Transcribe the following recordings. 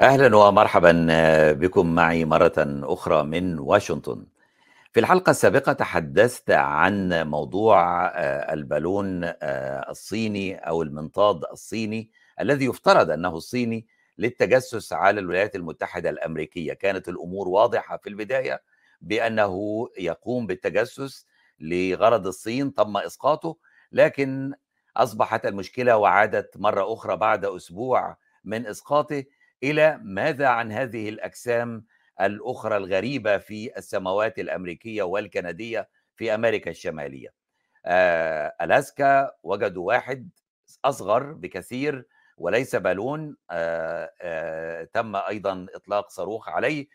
أهلا ومرحبا بكم معي مرة أخرى من واشنطن. في الحلقة السابقة تحدثت عن موضوع البالون الصيني أو المنطاد الصيني الذي يفترض أنه الصيني للتجسس على الولايات المتحدة الأمريكية، كانت الأمور واضحة في البداية بأنه يقوم بالتجسس لغرض الصين تم إسقاطه، لكن أصبحت المشكلة وعادت مرة أخرى بعد أسبوع من إسقاطه إلى ماذا عن هذه الأجسام الأخرى الغريبة في السماوات الأمريكية والكندية في أمريكا الشمالية. آه، ألاسكا وجدوا واحد أصغر بكثير وليس بالون آه، آه، تم أيضا إطلاق صاروخ عليه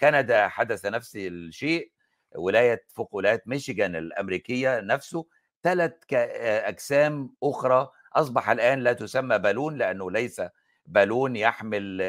كندا حدث نفس الشيء ولاية فوق ولايه ميشيغان الأمريكية نفسه ثلاث أجسام أخرى أصبح الآن لا تسمى بالون لأنه ليس بالون يحمل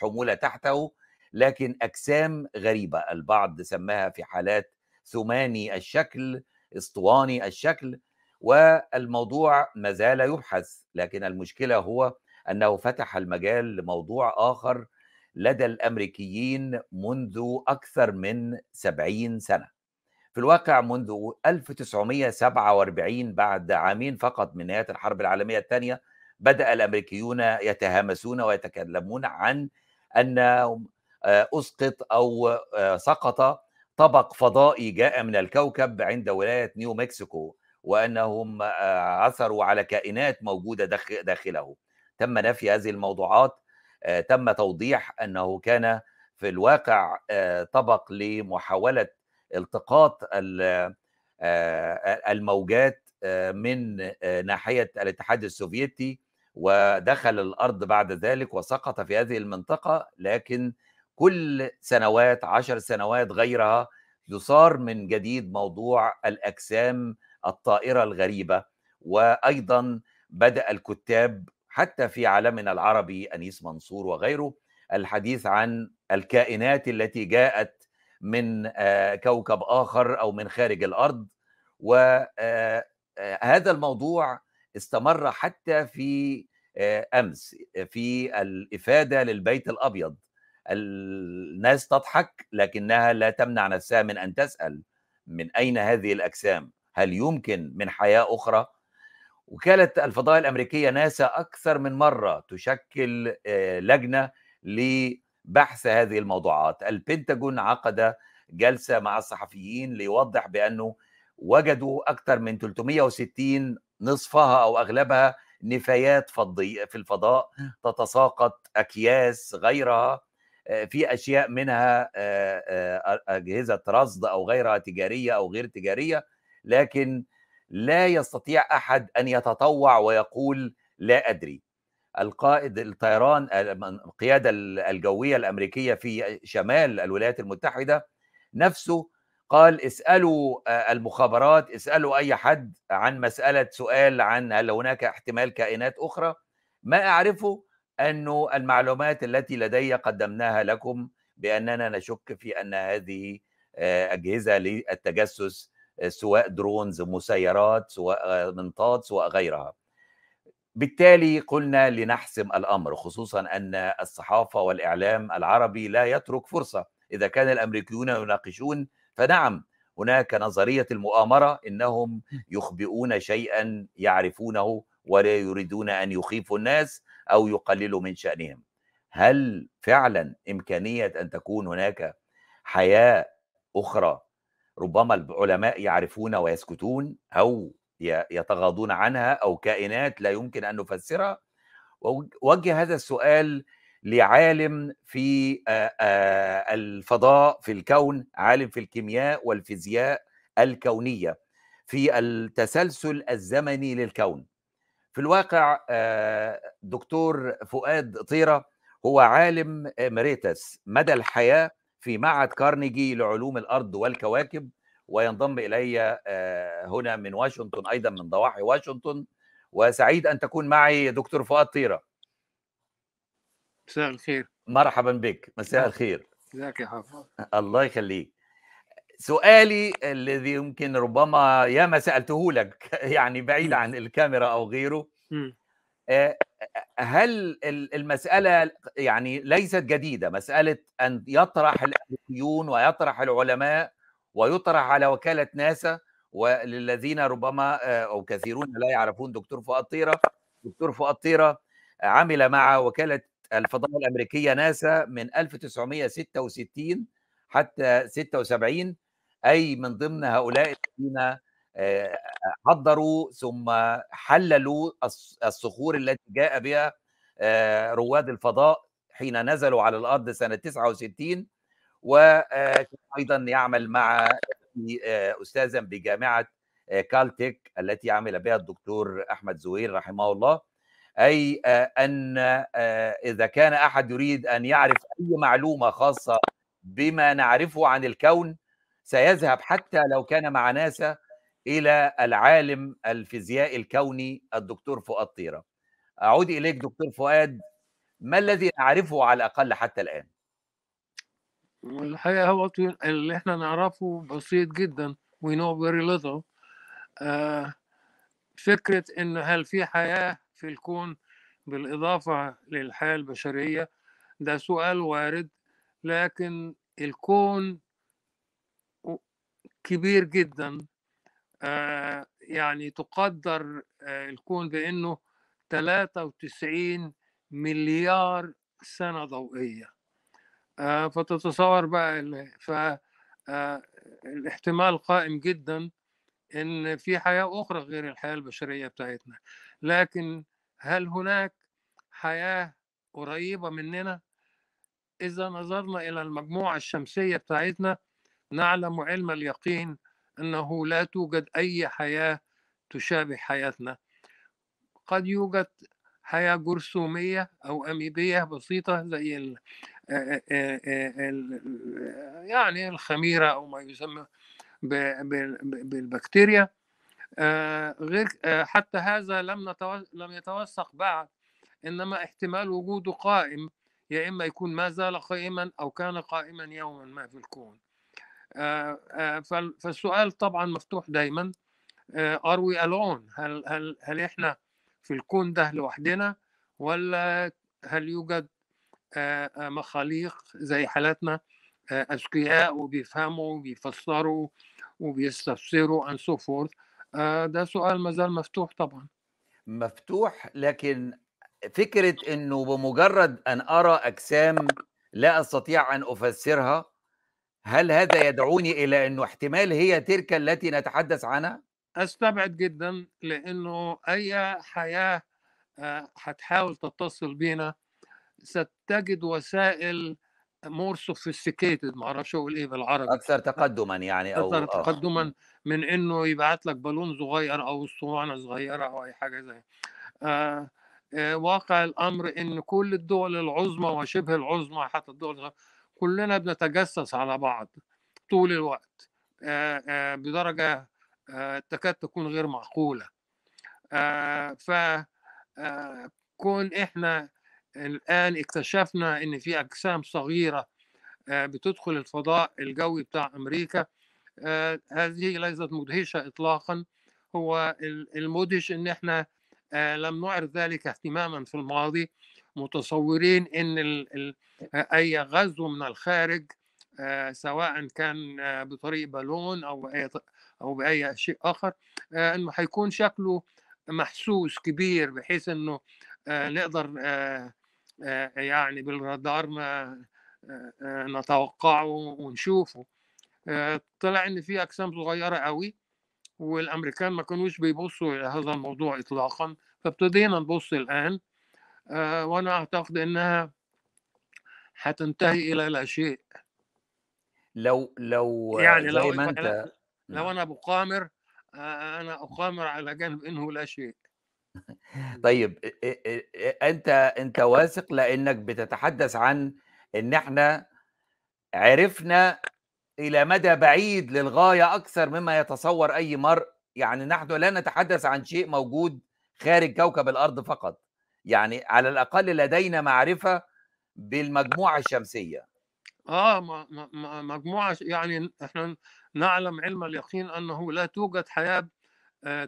حمولة تحته لكن أجسام غريبة. البعض سماها في حالات ثماني الشكل اسطواني الشكل والموضوع ما زال يبحث. لكن المشكلة هو أنه فتح المجال لموضوع آخر لدى الأمريكيين منذ أكثر من سبعين سنة. في الواقع منذ 1947 بعد عامين فقط من نهايه الحرب العالمية الثانية بدأ الأمريكيون يتهامسون ويتكلمون عن أن أسقط أو سقط طبق فضائي جاء من الكوكب عند ولاية نيو مكسيكو وأنهم عثروا على كائنات موجودة داخله. تم نفي هذه الموضوعات تم توضيح أنه كان في الواقع طبق لمحاولة التقاط الموجات من ناحية الاتحاد السوفيتي ودخل الأرض بعد ذلك وسقط في هذه المنطقة لكن كل سنوات عشر سنوات غيرها يصار من جديد موضوع الأجسام الطائرة الغريبة. وأيضا بدأ الكتاب حتى في عالمنا العربي أنيس منصور وغيره الحديث عن الكائنات التي جاءت من كوكب آخر أو من خارج الأرض. وهذا الموضوع استمر حتى في أمس في الإفادة للبيت الأبيض الناس تضحك لكنها لا تمنع نفسها من أن تسأل من أين هذه الأجسام؟ هل يمكن من حياة أخرى؟ وكالة الفضاء الأمريكية ناسا أكثر من مرة تشكل لجنة لبحث هذه الموضوعات، البنتاجون عقد جلسة مع الصحفيين ليوضح بأنه وجدوا أكثر من 360 نصفها أو أغلبها نفايات فضية في الفضاء تتساقط أكياس غيرها في أشياء منها أجهزة رصد أو غيرها تجارية أو غير تجارية لكن لا يستطيع أحد أن يتطوع ويقول لا أدري. القائد الطيران القيادة الجوية الأمريكية في شمال الولايات المتحدة نفسه قال اسألوا المخابرات اسألوا أي حد عن مسألة سؤال عن هل هناك احتمال كائنات أخرى. ما أعرفه أنه المعلومات التي لدي قدمناها لكم بأننا نشك في أن هذه أجهزة للتجسس سواء درونز مسيرات سواء منطاد سواء غيرها. بالتالي قلنا لنحسم الأمر خصوصا أن الصحافة والإعلام العربي لا يترك فرصة. إذا كان الأمريكيون يناقشون فنعم هناك نظرية المؤامرة إنهم يخبئون شيئا يعرفونه ولا يريدون أن يخيفوا الناس أو يقللوا من شأنهم. هل فعلا إمكانية أن تكون هناك حياة أخرى ربما العلماء يعرفون ويسكتون أو يتغاضون عنها أو كائنات لا يمكن أن نفسرها؟ وجه هذا السؤال لعالم في الفضاء في الكون عالم في الكيمياء والفيزياء الكونية في التسلسل الزمني للكون. في الواقع دكتور فؤاد طيرة هو عالم امريتس مدى الحياة في معهد كارنيجي لعلوم الأرض والكواكب وينضم إلي هنا من واشنطن أيضا من ضواحي واشنطن. وسعيد أن تكون معي دكتور فؤاد طيرة. مساء الخير. مرحبا بك. مساء الخير. ازيك يا حافظ؟ الله يخليك. سؤالي الذي يمكن ربما ياما سألته لك يعني بعيد عن الكاميرا أو غيره. هل المسألة يعني ليست جديدة؟ مسألة أن يطرح الأمريكيون ويطرح العلماء ويطرح على وكالة ناسا وللذين ربما أو كثيرون لا يعرفون دكتور فؤاد طيرة. دكتور فؤاد طيرة عمل مع وكالة الفضاء الأمريكية ناسا من 1966 حتى 76 أي من ضمن هؤلاء الذين حضروا ثم حللوا الصخور التي جاء بها رواد الفضاء حين نزلوا على الأرض سنة 69 وكان أيضا يعمل مع استاذا بجامعة كالتك التي عمل بها الدكتور أحمد زوير رحمه الله. أي أن إذا كان أحد يريد أن يعرف أي معلومة خاصة بما نعرفه عن الكون سيذهب حتى لو كان مع ناسا إلى العالم الفيزيائي الكوني الدكتور فؤاد طيرة. أعود إليك دكتور فؤاد ما الذي نعرفه على الأقل حتى الآن؟ الحقيقة هو اللي إحنا نعرفه بسيط جدا we know very little آه فكرة إن هل في حياة في الكون بالإضافة للحياة البشرية؟ ده سؤال وارد لكن الكون كبير جدا. آه يعني تقدر آه الكون بأنه 93 مليار سنة ضوئية. آه فتتصور بقى ف الاحتمال قائم جدا إن في حياة أخرى غير الحياة البشرية بتاعتنا. لكن هل هناك حياة قريبة مننا؟ إذا نظرنا إلى المجموعة الشمسية بتاعتنا نعلم علم اليقين أنه لا توجد أي حياة تشابه حياتنا. قد يوجد حياة جرثومية أو أميبية بسيطة زي ال يعني الخميرة أو ما يسمى بالبكتيريا. غير حتى هذا لم لم يتوثق بعد إنما احتمال وجوده قائم يا إما يكون ما زال قائما أو كان قائما يوما ما في الكون. فالسؤال طبعا مفتوح دايما. Are we alone هل هل هل إحنا في الكون ده لوحدنا؟ ولا هل يوجد مخاليق زي حالاتنا؟ أذكياء وبيفهموا وبيفسروا وبيستفسروا and so ده سؤال ما زال مفتوح طبعا مفتوح لكن فكرة إنه بمجرد أن أرى أجسام لا أستطيع أن أفسرها هل هذا يدعوني إلى إنه احتمال هي تلك التي نتحدث عنها؟ أستبعد جدا لأنه أي حياة هتحاول تتصل بينا ستجد وسائل more sophisticated ما أعرفش أقول إيه بالعربي. أكثر تقدما يعني أو أكثر تقدما من إنه يبعت لك بالون صغير أو أسطوانة صغيرة أو أي حاجة زي. آه آه واقع الأمر إن كل الدول العظمى وشبه العظمى حتى الدول كلنا بنتجسس على بعض طول الوقت. آه آه بدرجة آه تكاد تكون غير معقولة. آه ف آه كون إحنا الآن اكتشفنا إن في أجسام صغيرة آه بتدخل الفضاء الجوي بتاع أمريكا. آه هذه ليست مدهشة اطلاقا. هو المدهش إن إحنا آه لم نعرض ذلك اهتماما في الماضي. متصورين ال أي غزو من الخارج سواء كان بطريق بالون أو باي أو بأي شيء آخر إنه هيكون شكله محسوس كبير بحيث إنه نقدر يعني بالرادار ما نتوقعه ونشوفه. طلع إن في أجسام صغيرة قوي والأمريكان ما كانوش بيبصوا إلى هذا الموضوع اطلاقا فابتدينا نبص الآن وأنا أعتقد إنها هتنتهي إلى لا شيء. لو لو يعني لو ما أنت لو أنا بقامر أنا أقامر على جانب إنه لا شيء. طيب أنت أنت واثق لأنك بتتحدث عن إن إحنا عرفنا إلى مدى بعيد للغاية أكثر مما يتصور أي مرء يعني نحن لا نتحدث عن شيء موجود خارج كوكب الأرض فقط يعني على الأقل لدينا معرفة بالمجموعة الشمسية. آه مجموعة يعني إحنا نعلم علم اليقين أنه لا توجد حياة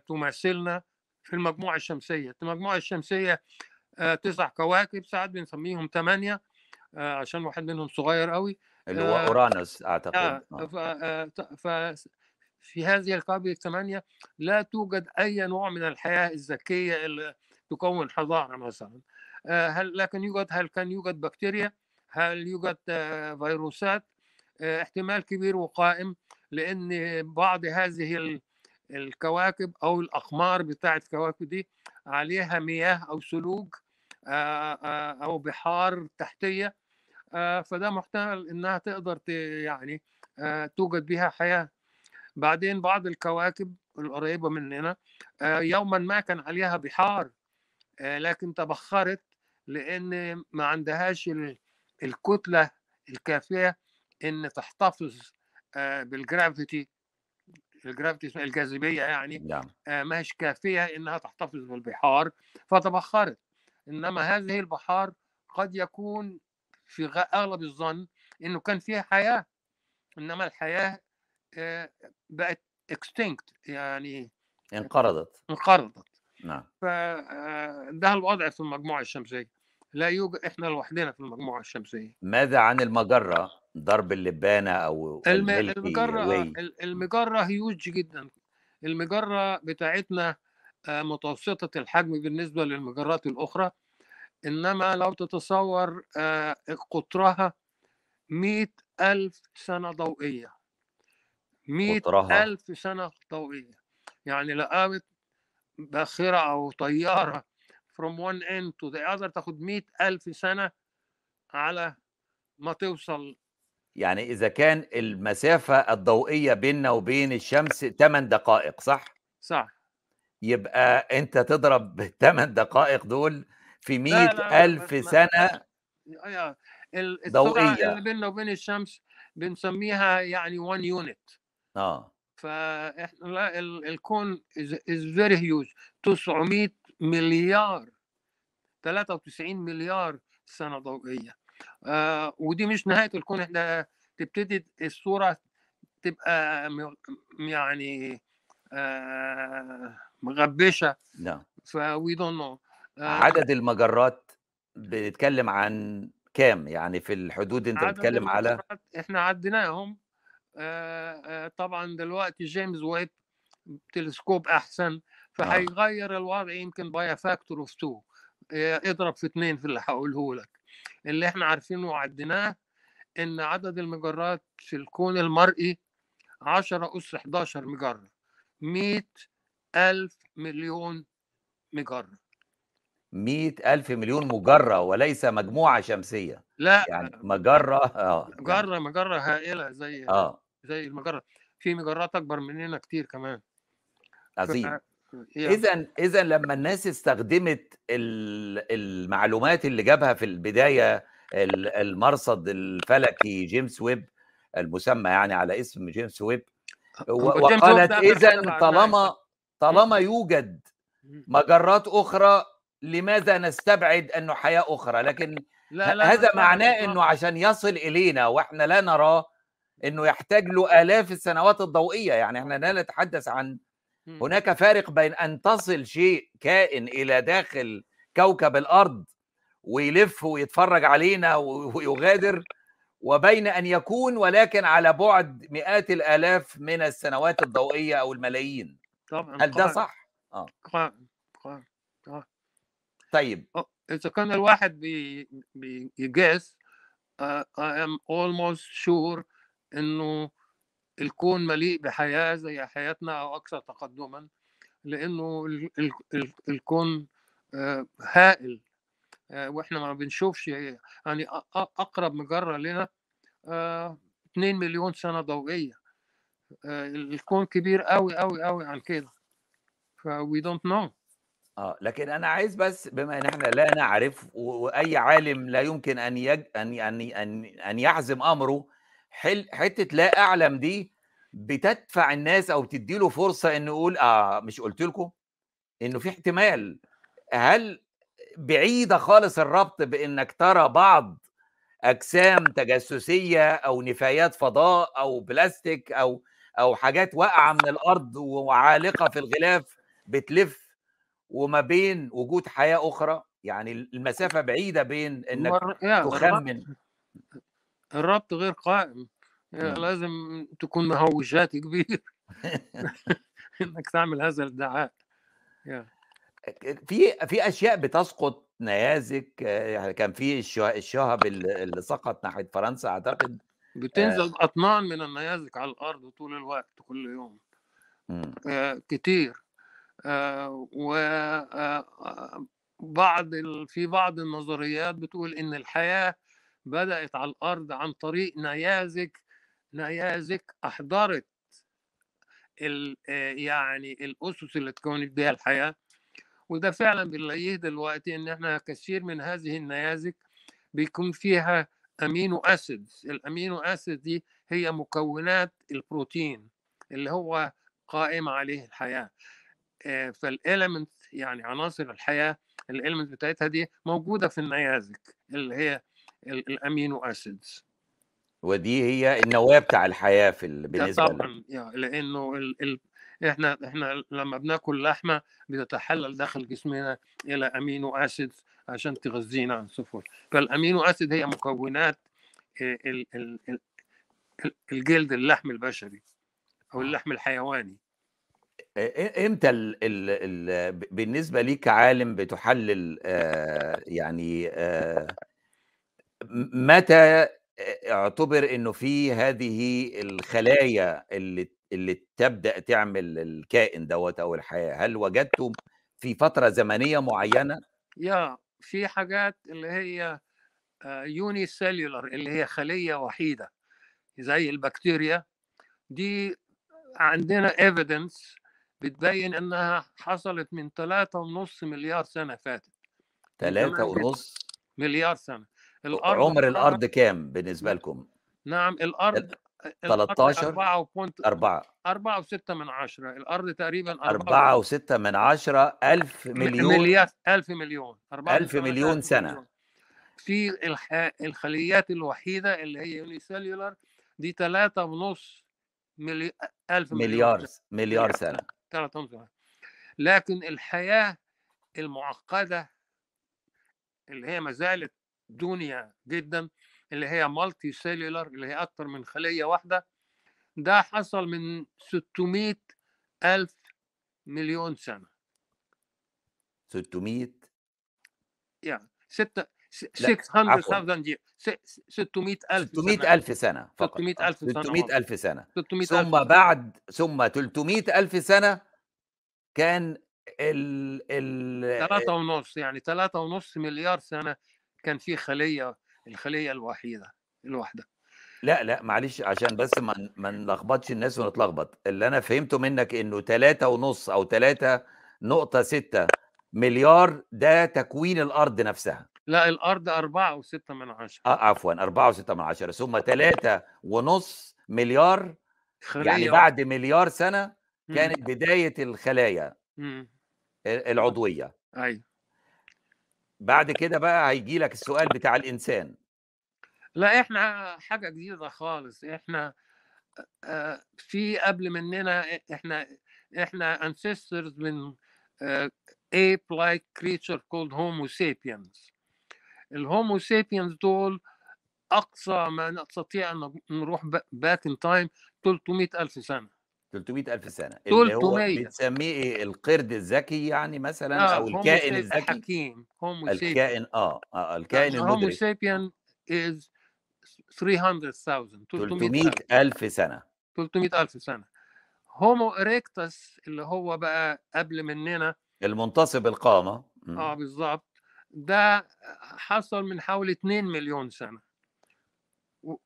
تماثلنا في المجموعة الشمسية. المجموعة الشمسية آه، تسع كواكب ساعات بنسميهم ثمانيه آه، عشان واحد منهم صغير قوي اللي هو آه، أورانوس أعتقد. في هذه الكواكب الثمانية لا توجد أي نوع من الحياة الذكية اللي تكون حضارة مثلا. هل لكن يوجد هل كان يوجد بكتيريا؟ هل يوجد فيروسات؟ احتمال كبير وقائم لأن بعض هذه ال- الكواكب أو الأقمار بتاعة الكواكب دي عليها مياه آه، آه، أو بحار تحتية آه، فده محتمل إنها تقدر يعني توجد بها حياة. بعدين بعض الكواكب القريبة مننا يوما ما كان عليها بحار لكن تبخرت لأن ما عندهاش ال- الكتلة الكافية إن تحتفظ بالجرافيتي الجرافيتي الجاذبية يعني نعم. آه، ما هيش كافية إنها تحتفظ بالبحار فتبخرت. إنما هذه البحار قد يكون في أغلب الظن إنه كان فيها حياة. إنما الحياة آه، بقت extinct يعني انقرضت. انقرضت. نعم. فده الوضع في المجموعة الشمسية. لا يوجد إحنا لوحدنا في المجموعة الشمسية. ماذا عن المجرة؟ ضرب اللبانة أو الم- المجرة آه، المجرة هيوج جدا. المجرة بتاعتنا آه، متوسطة الحجم بالنسبة للمجرات الأخرى إنما لو تتصور آه، قطرها مئة ألف سنة ضوئية. مئة ألف سنة ضوئية. يعني لو قامت باخرة أو طيارة from one end to the other تاخد مئة ألف سنة على ما توصل. يعني إذا كان المسافة الضوئية بيننا وبين الشمس 8 دقائق صح؟ صح. يبقى أنت تضرب 8 دقائق دول في مئة ألف ما سنة السرعة ضوئية. اللي بيننا وبين الشمس بنسميها يعني one unit. آه. فإحنا لا ال- الكون is very huge 900 مليار 93 مليار سنة ضوئية. آه ودي مش نهاية الكون إحنا تبتدي الصورة تبقى يعني آه مغبشة. نعم. ف don't know. آه عدد المجرات بنتكلم عن كام؟ يعني في الحدود أنت بتتكلم على؟ إحنا عديناهم. آه آه طبعا دلوقتي جيمس ويب تلسكوب أحسن. فهيغير الوضع يمكن by factor of 2 اضرب في اثنين في اللي هقوله لك. اللي إحنا عارفينه وعديناه إن عدد المجرات في الكون المرئي 10 اس 11 مجرة. 100 ألف مليون مجرة. مئة ألف مليون مجرة وليس مجموعة شمسية. لا. يعني مجرة آه يعني مجرة مجرة هائلة زي آه. زي المجرة. في مجرات أكبر مننا كتير كمان. عظيم. اذا اذا لما الناس استخدمت ال- المعلومات اللي جابها في البداية ال- المرصد الفلكي جيمس ويب المسمى يعني على اسم جيمس ويب وقالت اذا بعدناها طالما طالما يوجد مجرات أخرى لماذا نستبعد أنه حياة أخرى؟ لكن لا لا هذا معناه إنه عشان يصل إلينا وإحنا لا نراه إنه يحتاج له آلاف السنوات الضوئية. يعني إحنا لا نتحدث عن. هناك فارق بين أن تصل شيء كائن إلى داخل كوكب الأرض ويلف ويتفرج علينا ويغادر وبين أن يكون ولكن على بعد مئات الآلاف من السنوات الضوئية أو الملايين. طبعا هل ده صح؟ آه. قائم قائم آه. طيب. إذا كان الواحد بي بيجاز uh, I am almost sure إنه الكون مليء بحياة زي حياتنا أو أكثر تقدما ال الكون آه، هائل آه، وإحنا ما بنشوفش يعني أقرب مجرة لنا آه، 2 مليون سنة ضوئية. آه، الكون كبير قوي قوي قوي عن كده. ف we don't know. آه لكن أنا عايز بس بما إن إحنا لا نعرف وأي عالم لا يمكن أن يج... ان ان ان يحزم أمره حل... حتة لا أعلم دي بتدفع الناس أو بتدي له فرصة انه يقول آه مش قلت لكم؟ إنه في احتمال. هل بعيدة خالص الربط بإنك ترى بعض أجسام تجسسية أو نفايات فضاء أو بلاستيك أو أو حاجات واقعة من الأرض وعالقة في الغلاف بتلف وما بين وجود حياة أخرى؟ يعني المسافة بعيدة بين مر... الربط تخمن. الربط غير قائم. مم. لازم تكون مهوشات كبير إنك تعمل هذا الادعاء. في في أشياء بتسقط نيازك؟ آه، يعني كان في الشه- الشهب اللي سقط ناحية فرنسا أعتقد. بتنزل أطنان من النيازك على الأرض طول الوقت كل يوم. آه، كتير. و آه، آه، بعض ال- في بعض النظريات بتقول إن الحياة بدأت على الأرض عن طريق نيازك نيازك أحضرت ال- آه، يعني الأسس اللي تكونت بها الحياة. وده فعلا بنلاقيه دلوقتي إن إحنا كثير من هذه النيازك بيكون فيها أمينو أسيدز. الأمينو أسيد دي هي مكونات البروتين اللي هو قائم عليه الحياة. فال elements يعني عناصر الحياة ال elements بتاعتها دي موجودة في النيازك اللي هي ال amino acids. ودي هي النواة بتاع الحياة في بالنسبة طبعا يعني لأنه ال... ال... إحنا إحنا لما بناكل لحمة بتتحلل داخل جسمنا إلى amino acid عشان تغذينا عن سفر فال amino acid هي مكونات ال... ال... ال... ال- الجلد اللحم البشري أو اللحم الحيواني. إمتى ال ال ال ب- بالنسبة ليك كعالم بتحلل آه، يعني آه، متى اعتبر إنه في هذه الخلايا اللي اللي تبدأ تعمل الكائن دوت أو الحياة؟ هل وجدتم في فترة زمنية معينة؟ يا في حاجات اللي هي unicellular اللي هي خلية وحيدة زي البكتيريا. دي عندنا evidence بتبين إنها حصلت من ثلاثة ونص مليار سنة فاتت. من ثلاثة زمان جدا. ونص؟ مليار سنة. الأرض عمر الأرض كام بالنسبة لكم؟ نعم الأرض الأرض 13 4 point أربعة. 4 و6 من عشرة الأرض تقريبا 4 أربعة وستة من عشرة ألف مليون؟ مليار ألف مليون 4 ألف مليون سنة. في. الخليات الوحيدة اللي هي unicellular دي ثلاثة ونص ملي... ألف مليون مليار مليار سنة. ثلاثة ونص لكن الحياة المعقدة اللي هي ما زالت دنيا جدا اللي هي multicellular اللي هي أكثر من خلية واحدة. ده حصل من 600 ألف مليون سنة. 600 يعني ستة لا، عفواً. 600,000 year 600 ألف 600 ألف سنة فقط. 600 ألف سنة 600 ألف سنة. 600 ثم بعد ثم 300 ألف سنة كان ال ال ثلاثة ونص يعني ثلاثة ونص مليار سنة كان في خلية الخلية الوحيدة الواحدة لا لا معلش عشان بس ما ما نلخبطش الناس ونتلخبط اللي أنا فهمته منك إنه 3 ونص أو 3 نقطة 6 مليار ده تكوين الأرض نفسها لا الأرض أربعة وستة من عشرة آه عفوا 4 و6 من عشرة ثم 3 ونص مليار خلية يعني. بعد مليار سنة مم. كانت بداية الخلايا مم. العضوية أيوة بعد كده بقى هيجي لك السؤال بتاع الإنسان. لا إحنا حاجة جديدة خالص. إحنا آه، في قبل مننا إحنا إحنا ancestors من آه، ape-like creature called Homo sapiens. ال Homo sapiens دول أقصى ما نستطيع أن نروح back in time 300 ألف سنة. 300 ألف سنة اللي هو 300. بتسميه إيه القرد الذكي يعني مثلا آه Homo الكائن الذكي. حكيم هومو الكائن آه, آه الكائن Homo المدرك. sapien is 300,000 300 300,000 ألف. سنة. 300,000 سنة. Homo erectus اللي هو بقى قبل مننا. المنتصب القامة. مم. آه بالظبط. ده حصل من حوالي 2 مليون و-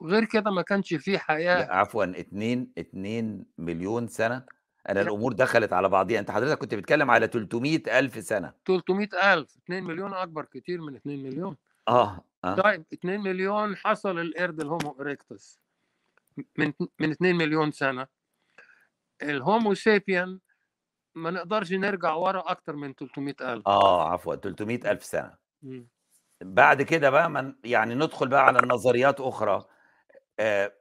وغير كده ما كانش فيه حياة. لا عفوا 2 2 مليون سنة. أنا لا. الأمور دخلت على بعضيها. أنت حضرتك كنت بتتكلم على 300 ألف سنة. 300,000 2 مليون أكبر كتير من 2 مليون. آه آه. طيب 2 مليون حصل القرد ال Homo erectus. من من 2 مليون سنة. ال Homo sapien ما نقدرش نرجع ورا أكتر من 300,000 آه عفوا 300 ألف سنة. مم. بعد كده بقى من يعني ندخل بقى على النظريات أخرى. آه،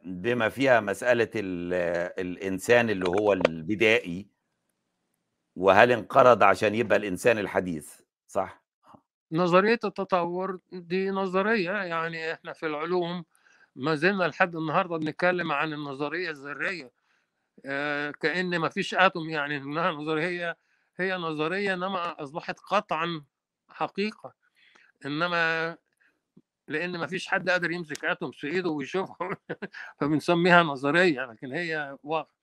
بما فيها مسألة ال- آه، الإنسان اللي هو البدائي وهل انقرض عشان يبقى الإنسان الحديث؟ صح؟ نظرية التطور دي نظرية يعني إحنا في العلوم ما زلنا لحد النهارده بنتكلم عن النظرية الذرية. آه، كأن ما فيش آتوم يعني إنها نظرية هي نظرية إنما أصبحت قطعا حقيقة. إنما لأن ما فيش حد قادر يمسك آتوم في إيده ويشوفه فبنسميها نظرية لكن هي واقع.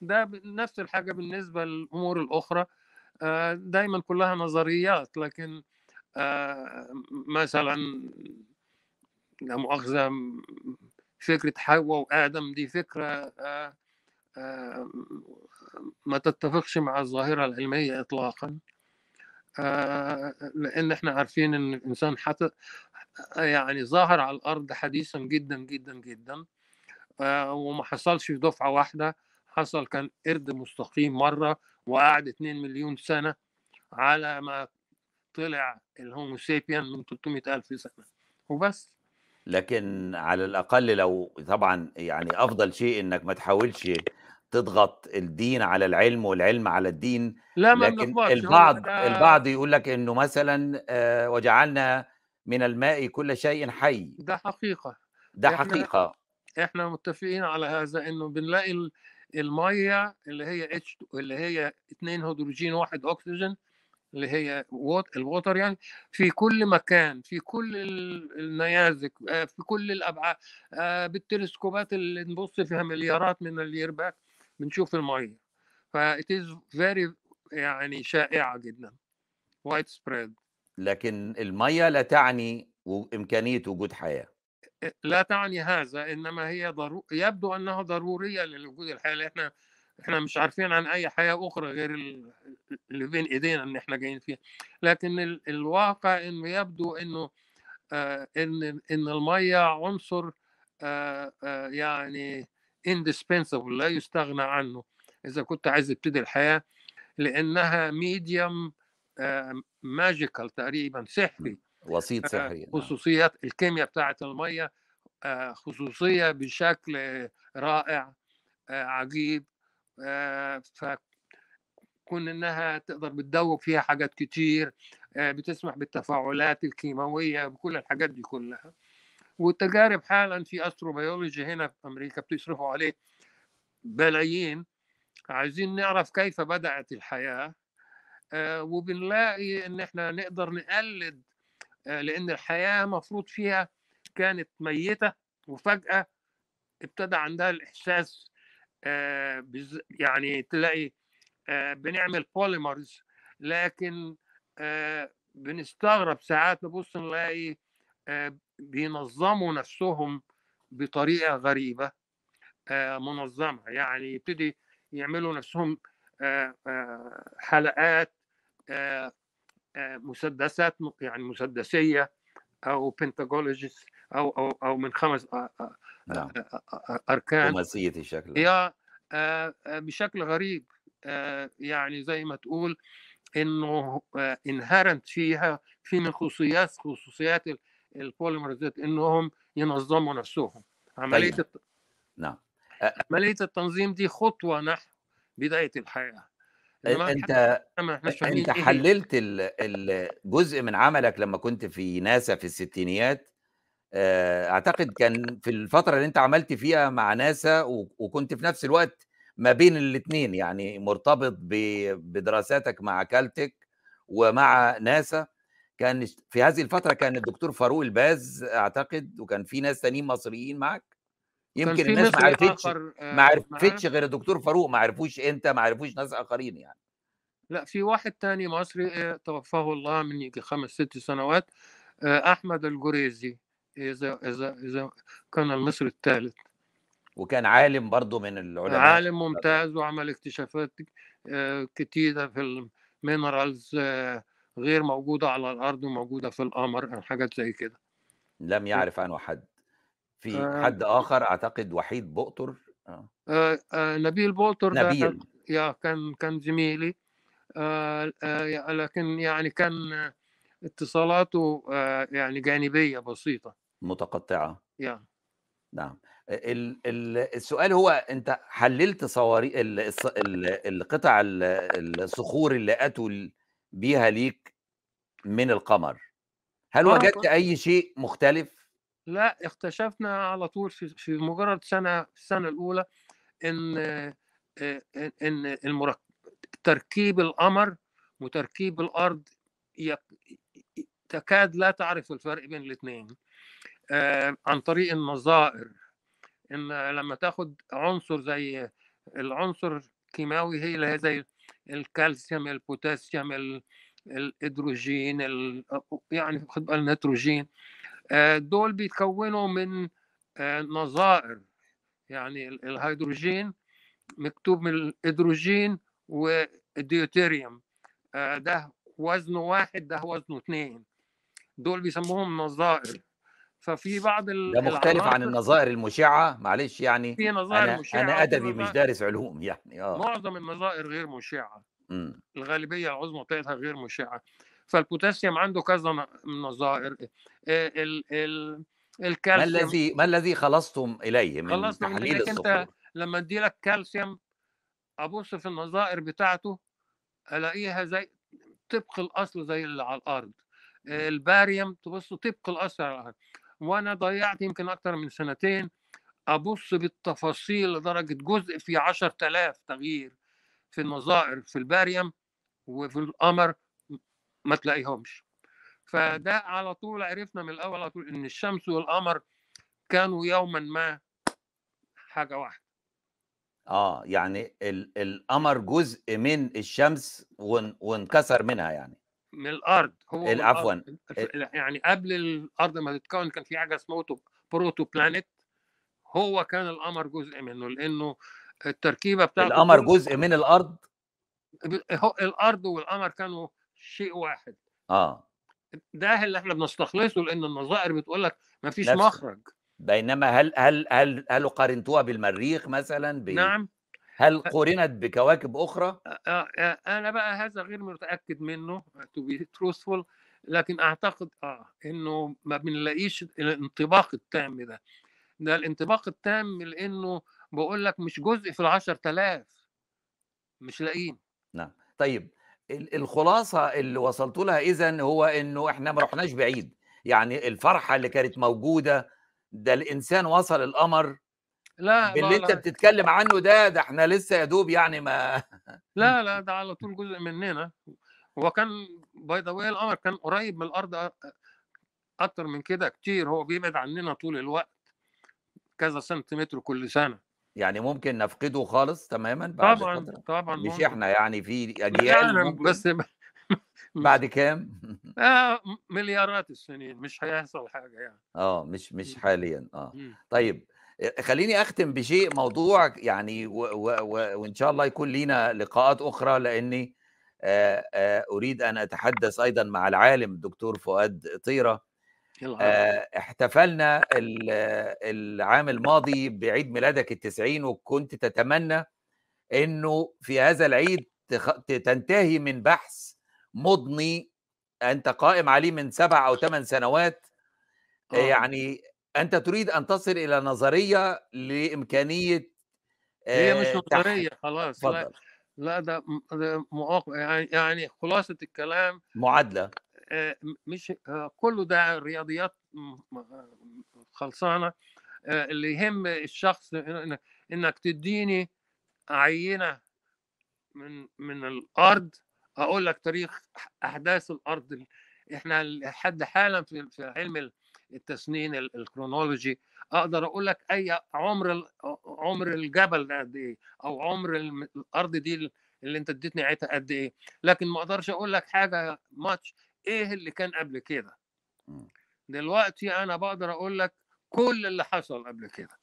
ده نفس الحاجة بالنسبة للأمور الأخرى. آه، دايما كلها نظريات لكن آه، مثلا لا مؤاخذة فكرة حواء وآدم دي فكرة آه، ما تتفقش مع الظاهرة العلمية إطلاقا. لأن إحنا عارفين إن الإنسان حتى يعني ظاهر على الأرض حديثا جدا جدا جدا. وما حصلش في دفعة واحدة. حصل كان قرد مستقيم مرة وقعد 2 مليون سنة على ما طلع الهومو سيبيان من 300 ألف سنة. وبس. لكن على الأقل لو طبعا يعني أفضل شيء إنك ما تحاولش تضغط الدين على العلم والعلم على الدين لا ما لكن البعض البعض يقول لك إنه مثلا آه، وجعلنا من الماء كل شيء حي. ده حقيقة. ده إحنا- حقيقة. إحنا متفقين على هذا إنه بنلاقي ال- المية اللي هي H اللي هي اثنين هيدروجين واحد أكسجين اللي هي wat- ال water يعني في كل مكان في كل ال- النيازك آه، في كل الأبعاد آه، بالتلسكوبات اللي نبص فيها مليارات من ال years back بنشوف المية. ف it is very يعني شائعة جدا. وايد سبريد لكن المية لا تعني إمكانية وجود حياة. لا تعني هذا إنما هي ضرو... يبدو أنها ضرورية للوجود الحياة إحنا إحنا مش عارفين عن أي حياة أخرى غير ال- اللي بين إيدينا ان إحنا جايين فيها. لكن ال... الواقع انه يبدو إنه آه إن إن المية عنصر آه آه يعني indispensable لا يستغنى عنه. إذا كنت عايز تبتدي الحياة لأنها medium magical تقريبا سحري وسيط آه، سحري نعم. خصوصيات الكيمياء بتاعت المية آه، خصوصية بشكل رائع آه، عجيب آه، فكون إنها تقدر بتدوب فيها حاجات كتير آه، بتسمح بالتفاعلات الكيماوية بكل الحاجات دي كلها. والتجارب حالا في astrobiology هنا في أمريكا بتصرفوا عليه بلايين. عايزين نعرف كيف بدأت الحياة. آه، وبنلاقي إن إحنا نقدر نقلد آه، لأن الحياة مفروض فيها كانت ميتة وفجأة ابتدى عندها الإحساس آه، يعني تلاقي آه، بنعمل polymers لكن آه، بنستغرب ساعات نبص نلاقي آه، بينظموا نفسهم بطريقة غريبة آه، منظمة يعني يبتدي يعملوا نفسهم آه، آه، حلقات آه، آه، مسدسات يعني مسدسية أو بنتاجولوجيس أو أو أو من خمس آه، آه، نعم. آه، آه، أركان. خماسية الشكل آه، آه، بشكل غريب آه، يعني زي ما تقول إنه انهرنت فيها في من خصوصيات خصوصيات ال- البوليمرزات إنهم ينظموا نفسهم. عملية طيب. الت- نعم. عملية التنظيم دي خطوة نحو بدايه الحياة. أنت أنت إيه. حللت ال- ال- جزء من عملك لما كنت في ناسا في الستينيات. أعتقد كان في الفترة اللي أنت عملت فيها مع ناسا وكنت في نفس الوقت ما بين الاثنين يعني مرتبط بدراساتك مع كالتك ومع ناسا. كان في هذه الفترة كان الدكتور فاروق الباز أعتقد وكان في ناس تانيين مصريين معك يمكن الناس ما عرفتش آه، ما. عرفتش غير الدكتور فاروق ما عرفوش إنت ما عرفوش ناس آخرين يعني. لا في واحد تاني مصري آه، توفاه الله من يجي خمس ست سنوات آه، أحمد الجريزي إذا إذا إذا كان المصري الثالث. وكان عالم برضه من العلماء. عالم ممتاز وعمل اكتشافات كتيرة في المينرالز غير موجودة على الأرض وموجودة في القمر حاجات زي كده. لم يعرف عنه حد في آه. حد آخر أعتقد وحيد بؤطر آه. آه، آه، نبيل ده نبيل يا كان كان زميلي آه، آه، لكن يعني كان آه، اتصالاته آه، يعني جانبية بسيطة متقطعة يعني نعم ال- السؤال هو أنت حللت صواري القطع ال- الصخور اللي أتوا بيها ليك من القمر هل آه، وجدت أي شيء مختلف؟ لأ، اكتشفنا على طول في في مجرد سنة في السنة الأولى إن آآ إن إن المرك تركيب القمر وتركيب ي تكاد لا تعرف الفرق بين الاتنين. آآ عن طريق النظائر، إن لمّا تاخد عنصر زي العنصر الكيماوي هي اللي زي الكالسيوم، البوتاسيوم، ال الهيدروجين، ال يعني خُد بقى النيتروجين، دول بيتكوّنوا من آآ نظائر، يعني ال الهيدروجين مكتوب من الهيدروجين والديوتيريوم. آآ ده وزنه 1 ده وزنه 2 دول بيسموهم نظائر، ففي بعض ال ده مختلف عن النظائر المُشعّة؟ معلش يعني في نظائر أنا مُشعّة أنا وفي أدبي مش دارس علوم يعني. آه. معظم النظائر غير مُشعّة، إمم. الغالبية العظمى بتاعتها غير مُشعّة، فالبوتاسيوم عنده كذا ن نظائر آآ ال ال ما الكالسيوم الذي ما الذي خلصتم إليه من من أنت الصخور؟ لمّا أدّي لك كالسيوم أبُص في النظائر بتاعته ألاقيها زي طبق الأصل زي اللي على. آآ الباريوم تبُص طبق الأصل على الأرض، وأنا ضيّعت يمكن أكتر من سنتين أبُص بالتفاصيل لدرجة جزء في 10000 تغيير في النظائر في الباريوم وفي القمر ما تلاقيهمش، فده على طول عرفنا من الأول على طول إن الشمس والقمر كانوا يومًا ما حاجة واحدة. آه، يعني ال القمر جزء من الشمس وان وانكسر منها يعني. من الأرض، هو عفوًا يعني قبل الأرض ما تتكوّن كان في حاجة اسمها تو protoplanet هو كان القمر جزء منه، لإنه التركيبة بتاعته القمر جزء من هو الأرض والقمر كانوا شيء واحد. آه. ده اللي إحنا بنستخلصه لإن النظائر بتقول لك ما فيش. مخرج. بينما هل هل هل هل قارنتوها بالمريخ مثلًا ب نعم. هل أ قُورنت بكواكب أ أنا بقى هذا غير متأكد منه to be truthful لكن أعتقد آه، إنه ما بنلاقيش الانطباق التام ده، ده الانطباق التام لإنه باقول لك مش جزء في ال10000 مش لاقيين. نعم، طيب ال الخلاصة اللي وصلتوا لها إذًا هو إنه إحنا ما رُحناش بعيد، يعني الفرحة اللي كانت موجودة ده الإنسان وصل القمر لا، باللي لا، أنت لا. بتتكلم عنه ده، ده إحنا لسه يا دوب يعني ما لا، لا، ده على طول جزء مننا، هو كان by the way القمر كان قريب من الأرض أ أكتر من كده كتير، هو بيبعد عننا طول الوقت، كذا سنتيمتر كل سنة. يعني ممكن نفقده خالص تمامًا بعد طبعًا، فترة؟ طبعًا مش ممكن. إحنا يعني في ممكن بس بعد كام؟ آه، مليارات السنين مش هيحصل حاجة يعني. آه، مش مش إمم. حاليًا آه. إمم،. طيب خلّيني أختم بشيء موضوع يعني و و و وإن شاء الله يكون لينا لقاءات آآ آآ أريد أن أتحدث أيضًا مع العالم الدكتور فؤاد طيرة. احتفلنا ال العام الماضي بعيد ميلادك ال90 وكنت تتمنى إنه في هذا العيد تنتهي من بحث مُضني أنت قائم عليه من 7 أو 8 سنوات، آه. يعني أنت تريد أن تصل إلى نظرية لإمكانية هي مش نظرية خلاص، لا،. لا ده م ده مواق يعني يعني خلاصة الكلام معادلة. م مش آآ كُلّه ده رياضيات خلصانة، آآ اللي يهم الشخص إنك تدّيني عينة من من الأرض، أقول لك تاريخ أح أحداث الأرض ال إحنا لحد حالًا في في علم ال التسنين ال الchronology أقدر أقول لك أي عُمر عُمر الجبل ده قد إيه، أو عُمر الم الأرض دي ال اللي أنت ادّيتني عينتها قد إيه، لكن ما أقدرش أقول لك حاجة much إيه اللي كان قبل كده. دلوقتي أنا باقدر أقول لك كل اللي حصل قبل كده.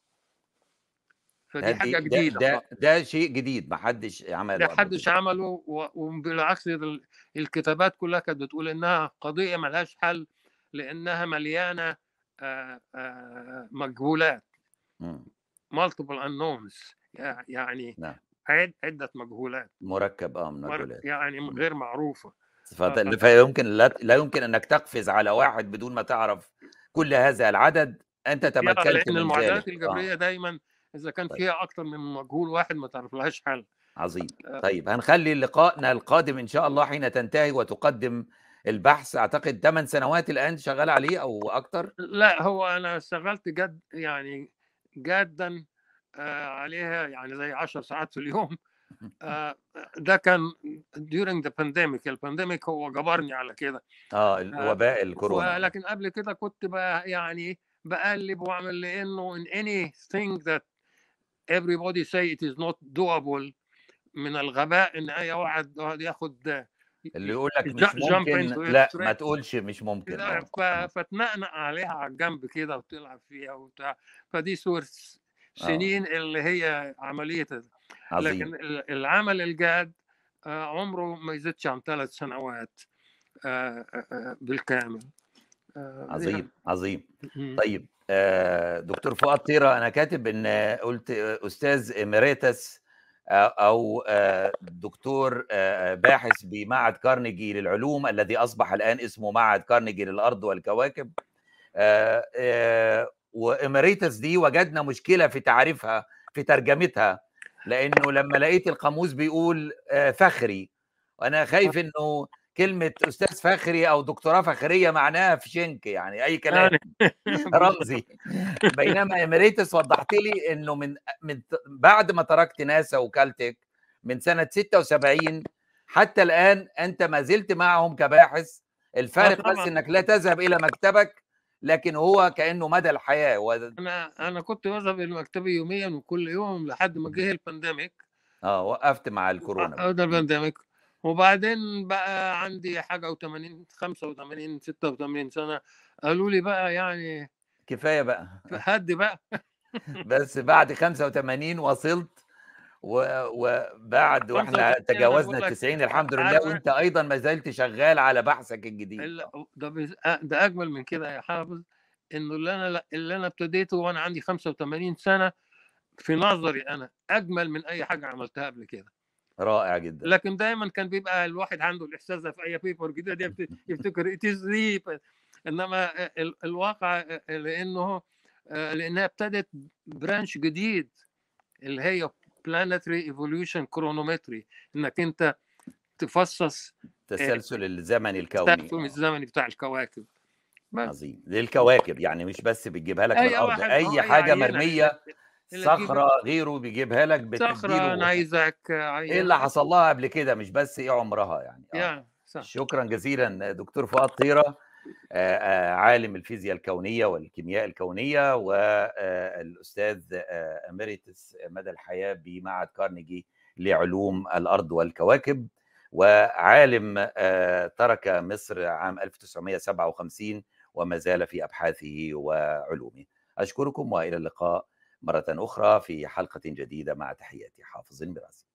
فدي هذه حاجة ده جديدة ده خالص. ده شيء جديد ما حدش عمله ما حدش. عمله وبالعكس ال الكتابات كلّها كانت بتقول إنها قضية ما لهاش حل، لإنها مليانة آآ آآ مجهولات. unknowns يع يعني نعم. عد عدة مجهولات. مركب آه من مجهولات. يعني. غير معروفة. ف فيمكن لا لا يمكن أنك تقفز على واحد بدون ما تعرف كل هذا العدد، يا تمكنت من المعادلات. آه. الجبرية دايمًا إذا كان طيب. فيها أكتر من مجهول واحد ما تعرفلهاش حل. عظيم. آآ طيب هنخلّي لقائنا القادم إن شاء الله حين تنتهي وتقدم البحث أعتقد 8 سنوات الآن شغال عليه أو أكتر لا هو أنا اشتغلت جد يعني جدا آه، عليها يعني زي 10 ساعات في اليوم آه، ده كان during the pandemic. البانديميك هو جبرني على كده. آه آه، الوباء الكورونا. ولكن قبل كده كنت بقى يعني بقلب وأعمل لأنه in anything that everybody say it is not doable من الغباء إن أي واحد ياخد اللي يقول لك مش ممكن لا ما. تقولش مش ممكن. فتنقنق عليها على الجنب كده وتلعب فيها وبتاع. فدي صور سنين اللي هي عملية عظيم. لكن ال- العمل الجاد آه، عمره ما يزيدش عن ثلاث سنوات آه، آه، بالكامل. عظيم عظيم. طيب دكتور فؤاد طيرة أنا كاتب إن قلت آه، أو آه، دكتور باحث بمعهد كارنيجي للعلوم الذي أصبح الآن اسمه معهد كارنيجي للأرض والكواكب. وإميريتس دي وجدنا مشكلة في تعريفها في ترجمتها. لأنه لما لقيت القاموس بيقول آه، فخري. وأنا خايف إنه كلمة أستاذ فخري أو دكتوراه فخرية معناها في شنك يعني أي كلام. يعني رمزي. بينما emeritus وضحت لي إنه من من بعد ما تركت ناسا وكالتك من سنة 76 حتى الآن أنت ما زلت معهم كباحث. الفارق بس. إنك لا تذهب إلى مكتبك لكن هو كأنه مدى الحياة و... أنا أنا كنت بذهب إلى مكتبي يوميا وكل يوم لحد ما جه ال pandemic آه وقفت مع الكورونا آه ده ال pandemic وبعدين بقى عندي حاجة و80 85 86 سنة. قالوا لي بقى يعني كفاية بقى. هدي بقى. بس بعد 85 وصلت وبعد وإحنا 85 أنا تجاوزنا ال 90 الحمد لله وأنت أيضا ما زلت شغال على بحثك الجديد. ال- ده ده أجمل من كده يا حافظ إنه اللي أنا اللي أنا ابتديته وأنا عندي 85 سنة في نظري أنا أجمل من أي حاجة عملتها قبل كده. رائع جدا. لكن دايما كان بيبقى الواحد عنده الإحساس ده في أي paper جديد يفت- يفتكر it is إنما ال- الواقع لأنه لأنها ابتدت branch جديد اللي هي planetary evolution chronometry إنك أنت تفصص التسلسل الزمني الكوني. التسلسل الزمني بتاع الكواكب. بس. عظيم. للكواكب يعني مش بس بتجيبها لك من الأرض. واحد أي حاجة مرمية صخرة غيره بيجيبها لك صخرة بتديله نيزك إيه اللي حصل لها قبل كده؟ مش بس إيه عمرها يعني. آه. يا صح. شكرا جزيلا دكتور فؤاد طيرة. آه، آه، عالم الفيزياء الكونية والكيمياء الكونية والاستاذ أميريتس مدى الحياة بمعهد كارنيجي لعلوم الأرض والكواكب وعالم آه، ترك مصر عام 1957 وما زال في أبحاثه وعلومه. أشكركم وإلى اللقاء مرة أخرى في حلقة جديدة مع تحياتي حافظ المراسي